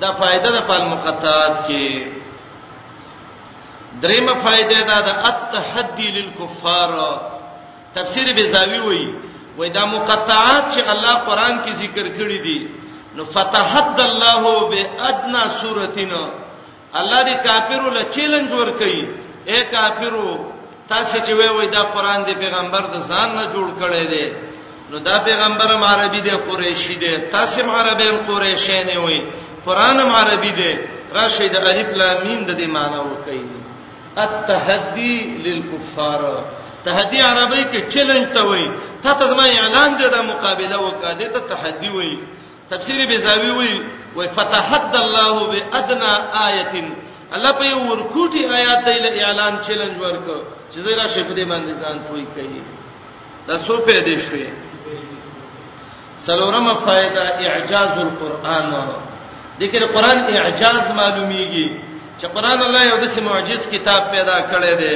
S1: دا فائدہ د پال مقطعات کې دریمه فائدہ دا د التحدي للكفار تفسیر بیزاوی وی وای دا مقطعات چې الله قران کې ذکر کړی دي نو فتحد الله بادنا سورتنا الله دې کافرو له چیلنج ور کوي اے کافرو تاسو چې وای وای دا قران دې پیغمبر د ځان نه جوړ کړی دی نو دا پیغمبر عربي دی قریشي دی تاسو عربي قریشي نه وای قران عربي دی راشد الف لام میم د دې معنی وکړي التحدي للكفار تحدي عربی کې چیلنج ته وایي ته ته زما اعلان دې دا مقابله وکړه دې ته تحدي وایي تفسیر بیزاوی وایي وای فتحد الله بادنا آیه الله په ورکوټي آیات دی له اعلان چیلنج ورکړ چې زه را شپه دې باندې ځان پوي کوي دا څو پیدا شوې څلورمه فائدہ اعجاز القرآن دغه قرآن اعجاز معلومیږي چې قرآن الله یو داسې معجز کتاب پیدا کړی دی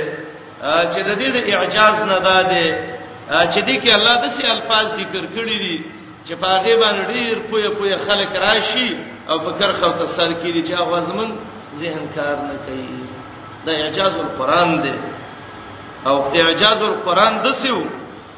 S1: چې د دې د اعجاز نه داده چې دې کې الله داسې الفاظ ذکر کړی دي چې په هغه باندې ډیر پوهه پوهه خلک راشي او په کرخه او تسل کې دي چې هغه زمون ذهن کار نه کوي دا اعجاز القرآن دی او اعجاز القرآن دسیو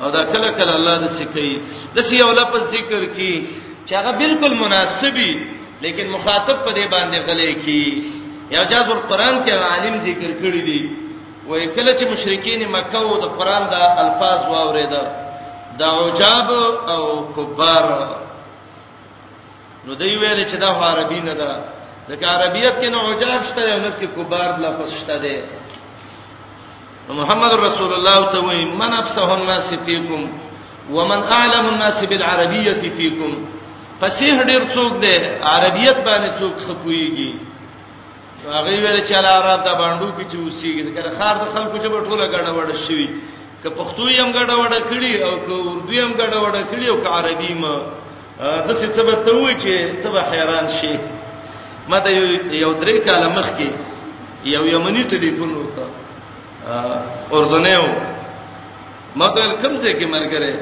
S1: او دا کله کله الله د سکی د سی یو لفظ ذکر کی چې هغه بالکل مناسبی لیکن مخاطب په دې باندې غلې کی یا جاز القرآن کې عالم ذکر کړی دی وای کله چې مشرکین مکه او د قرآن د الفاظ واوریدا دا عجاب او کبار نو دی ویل چې دا عربي نه ده ځکه عربیت کې نه عجاب شته او نه کې کبار لفظ شته دی محمد رسول الله ته وایي من افسه الناس فیکم ومن اعلم الناس بالعربیه فیکم فصیح ډیر څوک دی عربیت باندې څوک خپويږي هغه ویل چې لا عرب د باندو کې چې اوسېږي د کله خار د خلکو چې ټوله ګډه وډه شوی که پښتو یې هم ګډه وډه کړي او که اردو یې هم ګډه وډه کړي او که عربي ما د څه څه به ته وای چې ته به حیران شې ما ته یو درې کال مخ کې یو یمنی ټلیفون وکړ اردنیو ما ته کوم ځای کې ملګری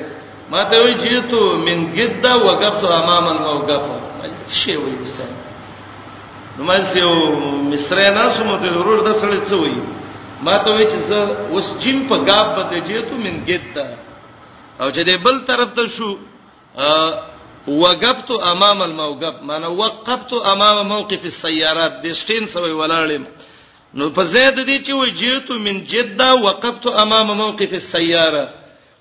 S1: ما ته وی چې ته من جده وقفت امام الموقف څه وی وسه نو ما چې یو مصری نه سمو ته ورور د سړی څه وایي ما ته وایي چې زه اوس جیم په غاب باندې جیتو من ګیت او چې د بل طرف ته شو وقفت امام الموقف معنی وقفت امام موقف السيارات د سټین سوی ولاړم نو په زید دي چې وجیتو من جده وقفت امام موقف السياره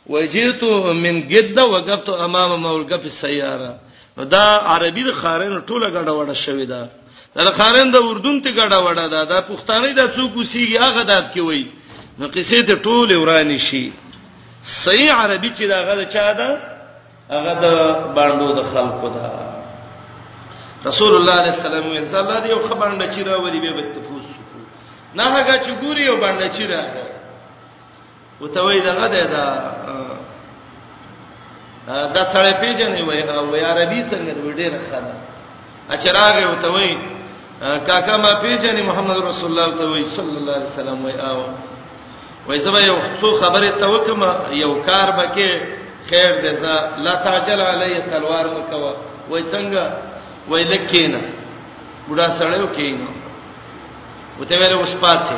S1: وجئت من جده وقفت امام مولقه په سیاره نو دا عربي د خارن ټوله ګډه وډه شوې ده دا خارن د اردن ته ګډه وډه ده دا پښتانه د څوک وسیږي هغه دات کې وای نو قصې ته ټوله ورانی شي صحیح عربي چې دا غل چا ده هغه د باندو د خلقو ده رسول الله علیه السلام ویل صلی الله علیه و خبرنده چې راوړي به بت پوس نه هغه چې ګوري او باندې چې راغی او ته وای دغه ده دا د سړې پیژنې وای او یا عربي څنګه دی ډېر ښه ده اچراغ او ته وای کاکا ما پیژنې محمد رسول الله ته وای صلی الله علیه وسلم وای او وای زما یو څو خبره ته وکم یو کار بکې خیر دې زه لا تعجل علی تلوار وکوا وای څنګه وای لکینا بډا سړیو کینا وته ویل اوس پاتې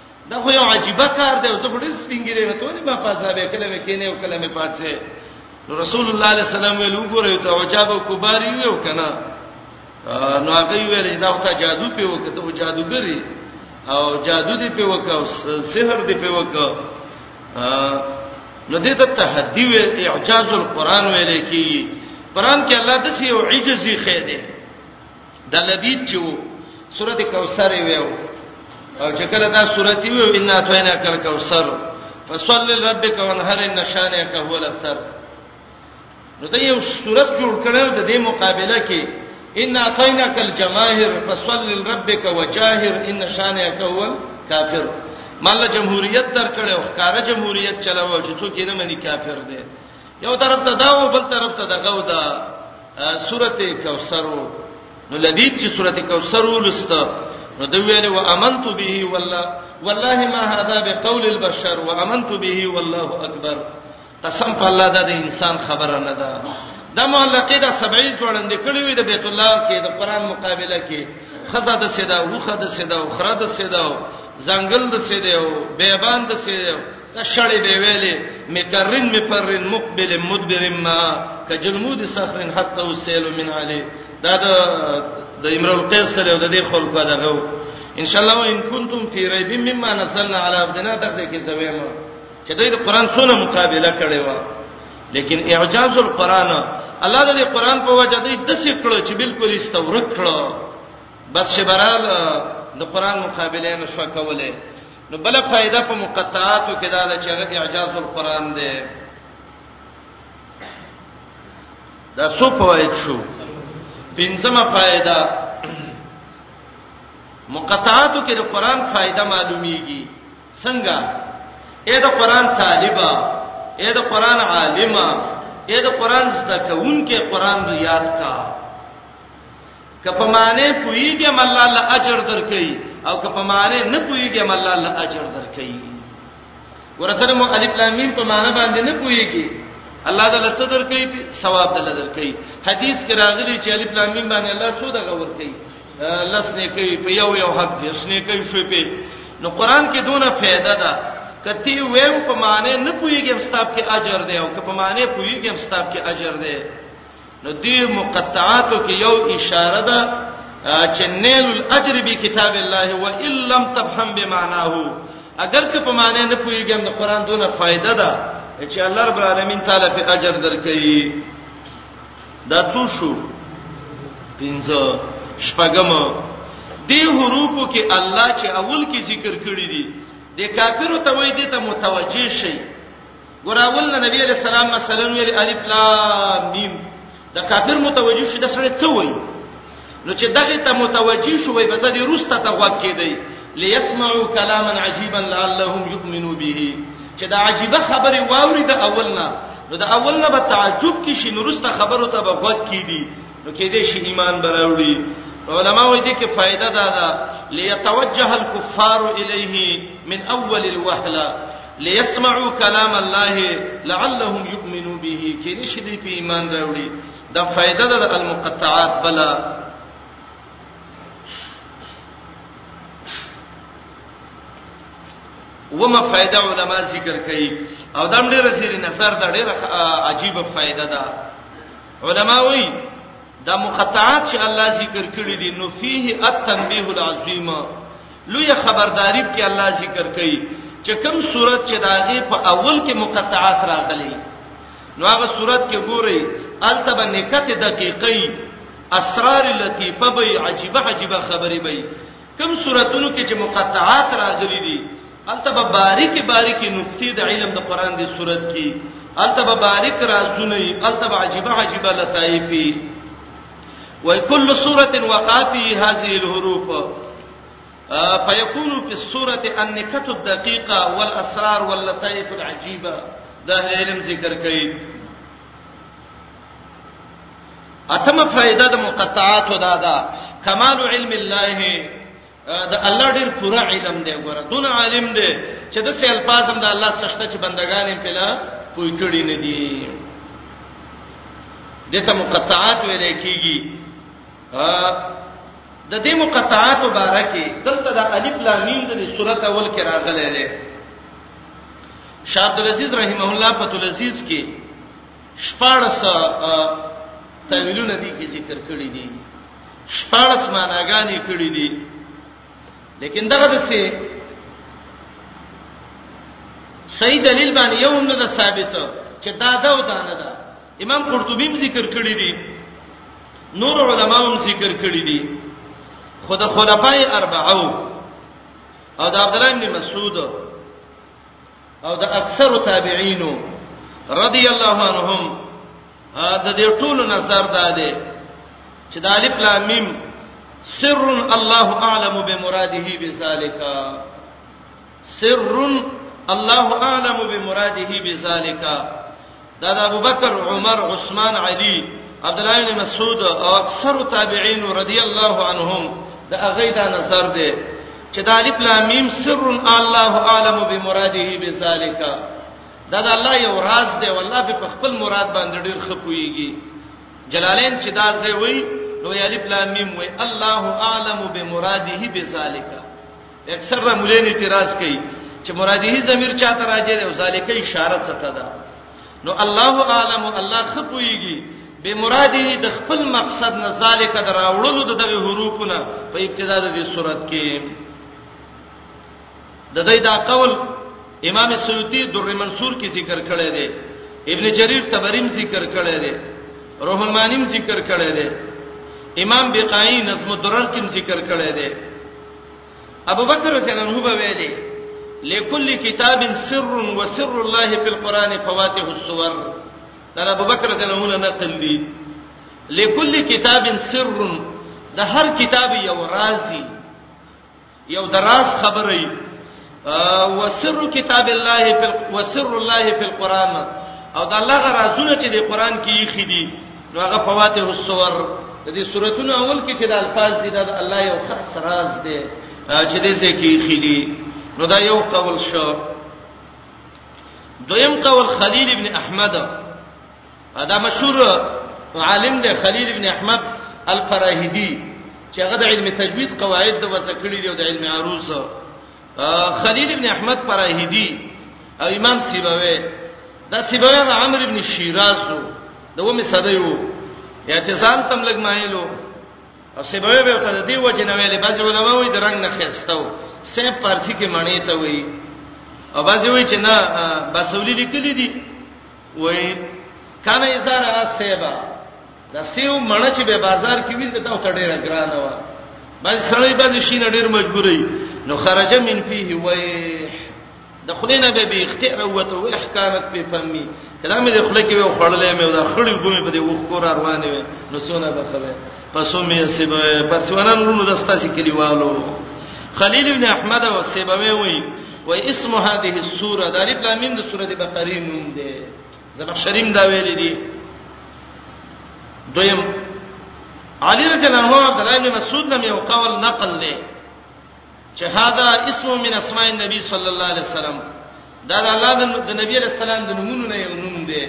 S1: دا خو یو عجیب کار دی زه ډیر سپینګری نه تولې ما پاسه به کله مې کینې او کله مې پاتې رسول الله علیه السلام ویل وګورئ ته وجاب کباری یو کنه نو هغه ویل دا خو ته جادو په وکړه ته جادوګری او جادو دی په وکړه او سحر دی په وکړه نو دې ته تحدی و اعجاز القرآن ویل کی قرآن کې الله د سی او عجزي خې دی د لبید چې وو سورته کوثر ویو او چې کله دا سورته ویو ان اتینا کل کوثر فصل لربک وانحر ان شانئک هو الابتر نو دا یو سورته جوړ کړو د دې مقابله کې ان اتینا کل جماهیر فصل لربک وجاهر ان شانئک هو کافر مله جمهوریت درکړو ښکارا جمهوریت چلاوه چې څوک یې نه مني کافر دی یو طرف ته دا او بل طرف ته دغه او دا سورته کوثر نو لدید چې سورته کوثر ولسته نو د ویل و امنت به والله والله ما هذا بقول البشر وامنت به والله اکبر قسم په الله دا د انسان خبره نه ده د مهلقې د 70 وړاندې کړي وي د بیت الله کې د قران مقابله کې خزه د سیدا وخه د سیدا او خره د سیدا او ځنګل د سیدا او بیابان د سیدا شړې به ویلې مکرن مفرن مقبل مدبر ما کجلمود صخر حتى وسيل من علي دا د د امرؤ قیس سره د دې خلکو دغه ان شاء الله ان کنتم فی ریب مما نزلنا علی عبدنا تخذ کی زویم چې دوی د قران سره مقابله کړي و لیکن اعجاز القرآن الله د قرآن په وجه دوی د څه کړو چې بالکل استورک کړو بس شبرال د قرآن مقابله نشو کوله نو بل فائدہ په مقطعاتو کې دا ده چې هغه اعجاز القرآن دی دا څو فواید شو پنځمه فائدہ مقطعاتو کې د قرآن فائدہ معلومیږي څنګه اې د قرآن طالبہ اې د قرآن عالمہ اې د قرآن زده کوونکې قرآن یاد کا که په معنی پویږم الله الله اجر درکې او که په معنی نه پویږم الله الله اجر درکې ورته مو الف لام میم په معنی باندې نه پویږي الله تعالی څه درکې ثواب دل درکې حدیث کې راغلی چې الف لام میم باندې الله څو دغه ورکې لس نه کوي په یو یو حق دې سنې کوي شوي په نو قران کې دونه فائدہ ده کتی ویم په معنی نه پویږم ستاب کې اجر دی او که په معنی پویږم ستاب کې اجر دی نو دې مقطعاتو کې یو اشاره ده چې نیل الاجر به کتاب الله و ان لم تفهم بمعناه اگر که په معنی نه پويګم د قران دونه فائدہ ده چې الله رب العالمین تعالی په اجر درکړي دا څو شو پنځه شپږم دې حروفو کې الله چې اول کې ذکر کړی دي د کافرو ته وایي دي ته متوجه شي ګراول نبی علیہ السلام مثلا ویل الف لام میم دا کافر متوجی شي د سره څه وایي نو چې دغه ته متوجی شو وای بس دې روسته ته غوږ کېدی ليسمعوا كلاما عجيبا لعلهم يؤمنوا به چې دا عجيبه خبره واوري د اولنا نو د اولنا به تعجب کې شي نورسته خبرو ته به غوږ کېدی نو کې دې شي ایمان براوړي علماء وایي دې کې فائدہ دا ده ليتوجه الكفار اليه من اول الوهله ليسمعوا كلام الله لعلهم يؤمنون به کې نشدي په ایمان راوړي دا فائدہ ده المقطعات بلا ومه فائدہ علما ذکر کوي او دا ډېر سری نصر دا ډېر عجیب فائدہ ده علما وایي دا مقطعات چې الله ذکر کړی دي نو فيه التنبيه العظیم لوی خبرداری کې الله ذکر کوي چې کوم صورت چې داغه په اول کې مقطعات راغلي نو هغه صورت کې ګوري التبه نکته دقیقې اسرار لطیفه به عجيبه عجيبه خبرې به کوم صورتونو کې چې مقطعات راغلي دي التبه باریک باریک نکته د علم د قران دی صورت کې التبه باریک رازونه التبه عجيبه عجيبه لطائفي وكل سوره وقعت هذه الحروف فيكون في السوره النكت الدقيقه والاسرار واللطائف العجيبه د علم ذکر کوي اتمه فائدہ د مقطعات ودا دا کمال علم الله دا الله ډیر پوره علم دی ګوره دون عالم دی چې د سیل پازم د الله سشته چې بندگان یې پلا پوی کړی نه دي دته مقطعات ویل کیږي د دې مقطعات مبارکي دلته د الف لام میم د سورته اول کې راغلي دي شاه عبد العزيز رحمه الله په تلزيز کې شپارس تعویلونه دي کې ذکر کړی دي شپارس معناګانې کړی دي لیکن دغه د څه صحیح دلیل باندې یو هم نه ثابت چې دا دا او دا نه ده امام قرطبی هم ذکر کړی دی نور علما هم ذکر کړی دي خود خلفای اربعو او د عبد الله بن مسعود او د اکثر تابعینو رضی الله عنهم د دې ټول نظر دا دی چې د الف لام میم سر الله اعلم بمراده بذالک سر الله اعلم بمراده بذالک دا د ابوبکر عمر عثمان علي عبد الله بن مسعود او اکثر تابعین رضی الله عنهم دا هغه دا نظر دی چې د الف لام میم سر الله عالم بمراده بذالک دا د الله یو راز دی والله په خپل مراد باندې ډیر خپويږي جلالین چې دا ځای وای نو الف لام میم وای الله عالم بمراده بذالک اکثر را مولین اعتراض کوي چې مراده ضمیر چاته راځي او ذالک اشاره څه ته ده نو الله عالم الله خپويږي به مراده د خپل مقصد نه ذالک دراوړلو د دغه حروفونه په ابتدا د دې صورت کې د دې دا قول امام سیوطی در منصور کې ذکر کړی دی ابن جریر تبریم ذکر کړی دی روح المانیم ذکر کړی دی امام بقای نظم الدرر کې ذکر کړی دی ابو بکر رضی الله عنه ویلي لكل كتاب سر وسر الله في القران فواته الصور دا ابو بکر رضی الله عنه نقل دي لكل كتاب سر د هر کتاب یو رازي یو دراز خبرې وسر کتاب الله فی وسر الله فی القران او دا الله غرازونه چې د قران کې یې خېدي نو هغه فواته الصور د دې سوراتونو اول کې چې د الفاظ دي د الله یو خاص راز دی چې دې ځکه خېدي نو دا یو قول شو دویم قول خلیل ابن احمد دا مشهور عالم دی خلیل ابن احمد الفراهیدی چې هغه د علم تجوید قواعد د وسکړي دی او د علم عروض خلیل ابن احمد فراهیدی او امام سیبوی دا سیبوی هغه عمرو ابن شیراز وو د ومه صدې وو اعتزال تم لګ مایلو او سیبوی به ته دی و چې نو ویلې بعض علماء وایي د رنگ نه خستو سه پارسی کې معنی ته وایي او بعض وایي چې نه بسولی لیکلي دي وې کانه اذا را سیبا دا سیو مړ چې به بازار کې ویل ته ته ډیره ګرانه و بس سړی باندې شي نه ډیر مجبورې نو خرج من فيه وې د خلې نه به به اختیار وته وې احکامت په فمي کلام دې خلې کې وخړلې مې دا خړې ګومې په دې وښ کور روانې وې نو څونه به خلې پسو مې سیبا پسوانان نو دستا سي کلیوالو خلیل ابن احمد او سیبوی وی و اسم هذه السوره د الف لام میم د سوره بقره نوم دی زمخشریم دا ویل دي دویم علی رضی الله عنه عبد الله بن مسعود نم یو قول نقل لې چې هاذا اسم من اسماء النبي صلی الله علیه وسلم دا د الله د نبی علیہ السلام د نومونو نه یو نوم دی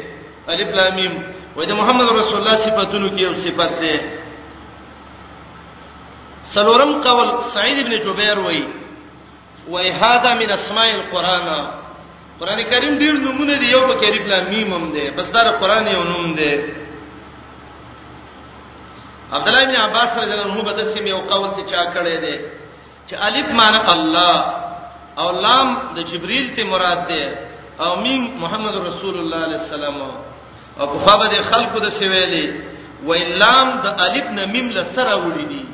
S1: الف لام میم وای د محمد رسول الله صفاتونو کې یو صفت دی سلورم قول سعید ابن جبیر وای وای هاذا من اسماء القران قران کریم ډیر نمونه دی یو پکې الف لام میم هم دی بس دا قران یو نوم دی عبد الله بن عباس رضی الله عنه بده سیمه او قول ته چا کړی دی چې الف معنی الله او لام د جبرئیل ته مراد دی او میم محمد رسول الله علیه السلام او په خبره خلکو د سویلې ویلام د الف نه میم لسره وړي دي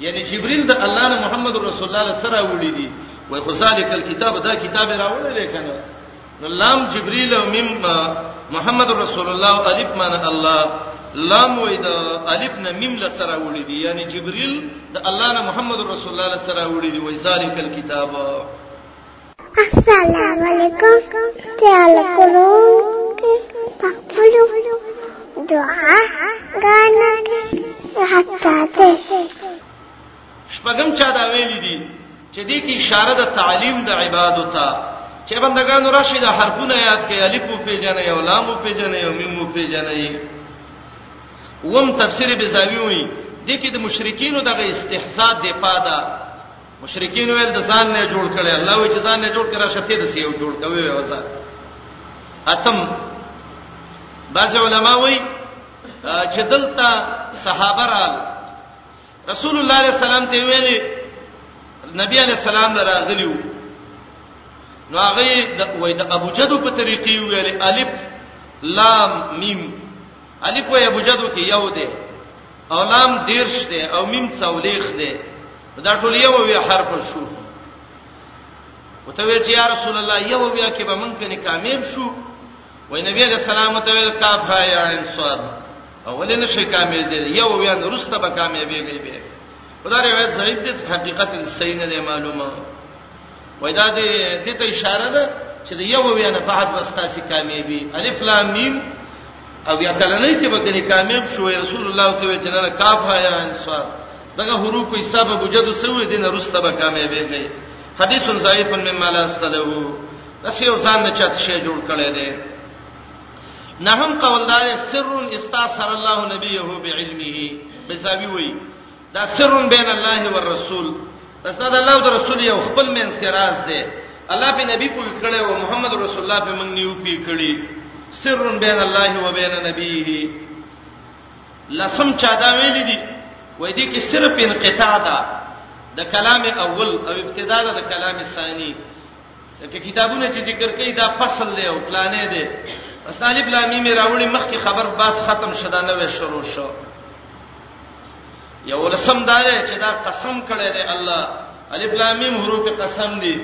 S1: یعنی جبريل د الله نه محمد رسول الله له سره وړي دي وای خو ذالک الكتاب دا کتاب راوړل دی کنه لام جبريل او مم محمد رسول الله الف مان الله لام وای د الف نه میم له سره وړي دي یعنی جبريل د الله نه محمد رسول الله له سره وړي دي وای ذالک الكتاب
S2: السلام علیکم تعال کولو کې پخپلو دعا غانا کې حتا ته
S1: شپږم چا دا ویلي دي چې دې کې اشاره د تعلیم د عبادت ته چې بندگانو راشي د حرفونه یاد کړي الف په پیژنې او لام په پیژنې او میم په پیژنې وم تفسیر بزاوی وی دې کې د مشرکینو دغه استحزاء دی پاده مشرکین ویل د ځان نه جوړ کړي الله وی چې ځان نه جوړ کړه شته د سیو جوړ کوي وځه اتم بعض علما وی چې دلته صحابه رال رسول الله علیه السلام ته ویلي نبی علیه السلام راغلیو نو هغه د وای د ابو جدو په طریقې ویلي الف لام میم الف وای ابو جدو کې یو دی او لام دیرش دی او میم څولېخ دی دا ټول یو وی حرف شو وته وی چې یا رسول الله یو بیا کې به مونږ کني کامیاب شو وای نبی علیہ السلام ته ویل کاف ها یا عین صاد اولې نشي کامیاب دي یو بیا نورسته به کامیابېږي به خدای روایت صحیح دي حقیقت صحیح نه دی معلومه وای دا دې دې ته اشاره ده چې د یو بیا نه بعد واستاسي کامیابی الف لام میم او یا کله نه کې به کني کامیاب شو رسول الله ته وی چې نه کاف ها یا عین صاد دغه حروف حساب ابو جد سوی دین رسته به کامیابی کوي حدیث ضعیف مما لا استله بس یو ځان نه چت شی جوړ کړي دي نه هم قوالدار سر استاثر الله نبیه بعلمه بزاوی وی دا سر بین الله والرسول بس دا الله او رسول یو خپل منځ کې راز دی الله په نبی پوی کړي او محمد رسول الله په موږ نیو پی کړي سر بین الله و بین نبیه لسم چا دا ویل دي وای دي کې صرف انقطاع ده د کلام اول او ابتدا ده د کلام ثانی لکه کتابونه چې ذکر کوي دا فصل دی او پلانې دی استانی بلامی می راوړي مخکې خبر باس ختم شدا نه وې شروع شو یو لسم دار چې دا قسم کړی دی الله الف لام میم حروف قسم دي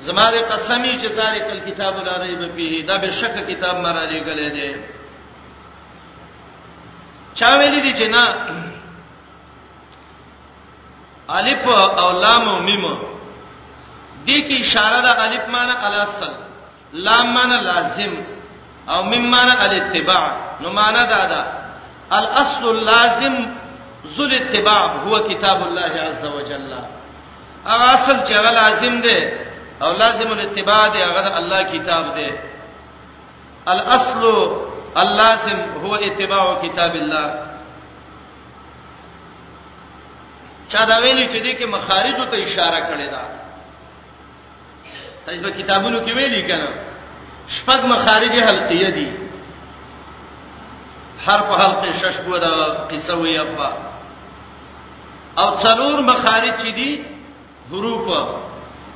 S1: زماره قسمی چې ذالک الكتاب لا ریب فیه دا به شک کتاب مرا لګلې دی چا ویل دي چې نه الف او لام او میم دې کې اشاره ده الف معنی الاصل لام معنی لازم او میم معنی الاتباع نو معنی دا ده الاصل اللازم ذل اتباع هو کتاب الله عز وجل هغه اصل چې هغه لازم دی او لازم الاتباع دی هغه الله کتاب دی الاصل اللازم هو اتباع کتاب الله چا دا ویلي چې دې کې مخارج ته اشاره کړې ده تاسو په کتابونو کې ویلي کنه شپږ مخارج حلقیه دي هر په حلقه شش کو دا قصه وی ابا او څلور مخارج دي حروف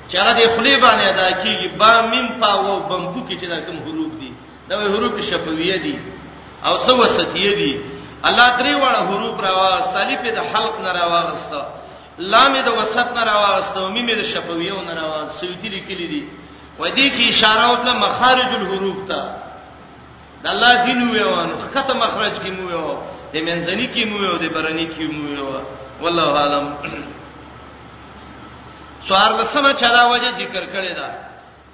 S1: چې هغه د خلی باندې ادا کیږي با میم پا او بمپو کې چې دا کوم حروف دي دا حروف شفویه دي او څو وسطیه دي الله درې واړه حروف راوا صلیف د حلق نه راوغسته لام د وسط نه راوغسته میم د شفویه نه راوا سویتی لیکلي دي و دې کې اشاره وکړه مخارج الحروف ته د الله دین ویوانو خکته مخرج کې مو ویو د منځنی کې مو ویو د برنی کې مو ویو والله عالم سوار لسمه چلا وجه ذکر کړی دا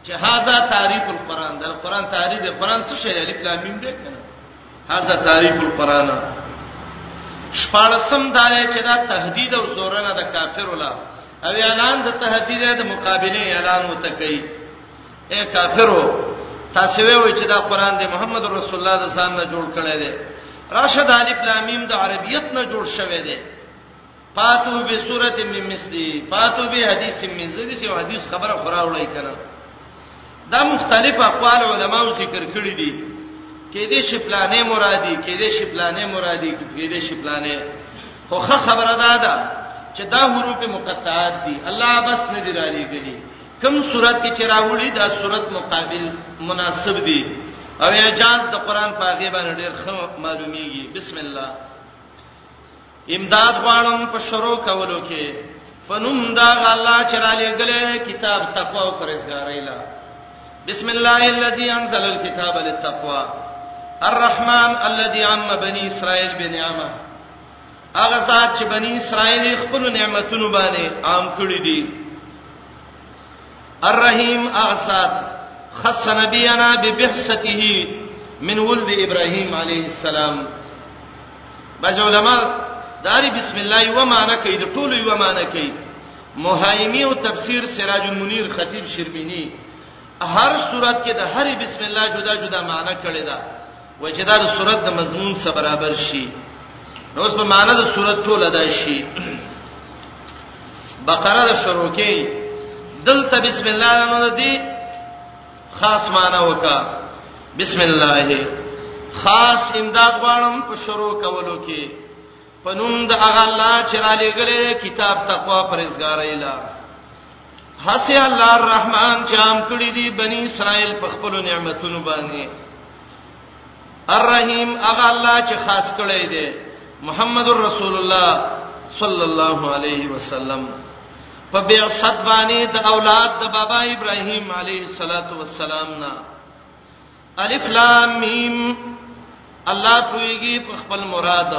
S1: چې هاذا تعریف القرآن د قرآن تعریف د قرآن څه شی الف لام میم دی کنه هاذا تعریف القرآن شپارسم دا چې دا تهدید او زورنه د کافر ولا او اعلان د تهدید د مقابله اعلان وته کوي اے کافرو تاسو وی چې دا قران دی محمد رسول الله د ځان نه جوړ کړی دی راشد الف لام میم د عربیت نه جوړ شوی دی فاتو به صورت من مثلی فاتو به حدیث من زدی سی حدیث خبره خورا وړی کړه دا مختلف اقوال علماو ذکر کړی دي کې دې شی پلانې مرادي کې دې شی پلانې مرادي کې دې شی پلانې خو خبره ده دا چې دا حروف مقطعات دي الله بس نه دی را لېږلي کم صورت کې چې راوړي دا صورت مقابل مناسب دی او اعجاز د قران په هغه باندې ډېر ښه معلومیږي بسم الله امداد غواړم په شروع کولو کې فنم دا الله چې را لېګلې کتاب تقوا او پرهیزګارۍ لا بسم الله الذي انزل الكتاب للتقوى الرحمن الذي عم بني اسرائيل بنعمه هغه ذات چې بنی اسرائیل خپل نعمتونو باندې عام کړی دي الرحیم اغساد خص نبینا ببحثته من ولد ابراهیم علیه السلام بعض علما داری بسم الله یو معنی کوي د ټولو یو معنی کوي مهایمی او تفسیر سراج المنیر خطیب شربینی هر صورت کې د هر بسم الله جدا جدا معنی کړی دا وای چې دا د صورت د مضمون سره برابر شي نو اوس په معنا د صورت ټول ادا شي بقره د شروع کې دلته بسم الله الرحمن الرحیم خاص معنا وکا بسم الله خاص امداد غواړم په شروع کولو کې پنوم د هغه الله چې را لګره کتاب تقوا پرېزګارای لا حسي الله الرحمن چې عام کړی دی بني اسرائیل په خپل نعمتونو باندې الرحیم هغه الله چې خاص کړی دی محمد رسول الله صلی الله علیه وسلم په بعثت باندې د اولاد د بابا ابراهیم علیه الصلاۃ والسلام نا الف لام میم الله پویږي په خپل مراد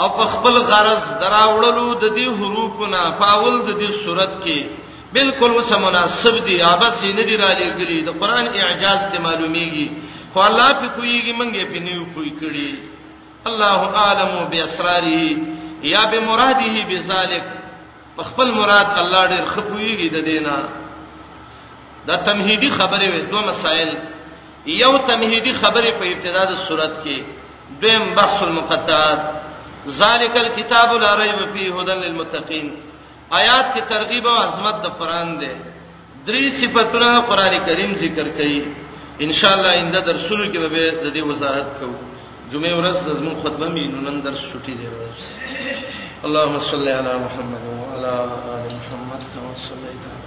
S1: او په خپل غرض دراوړلو د دې حروفونه په اول د دې صورت کې بالکل وسه مناسب دي ابس یې نه دی را لګلی د قران اعجاز ته معلومیږي خو الله په کویږي منګه په نیو کوی کړي الله عالم باسراره یا بمراده بذلک په خپل مراد الله ډېر خپويږي د دینه دا تمهیدی خبره وي دوه مسائل یو تمهیدی خبره په ابتدا د صورت کې دویم بحث المقطعات ذالک الكتاب لا ریب فیه هدى للمتقین آیات کې ترغیب او عظمت د قران دی درې صفاتونه قران کریم ذکر کړي ان شاء الله انده درسونو کې به د دې وضاحت کوو جمعه ورځ د زمون خطبه مې نن درس شوټي دی ورځ اللهم صل علی محمد وعلى ال محمد كما صليت على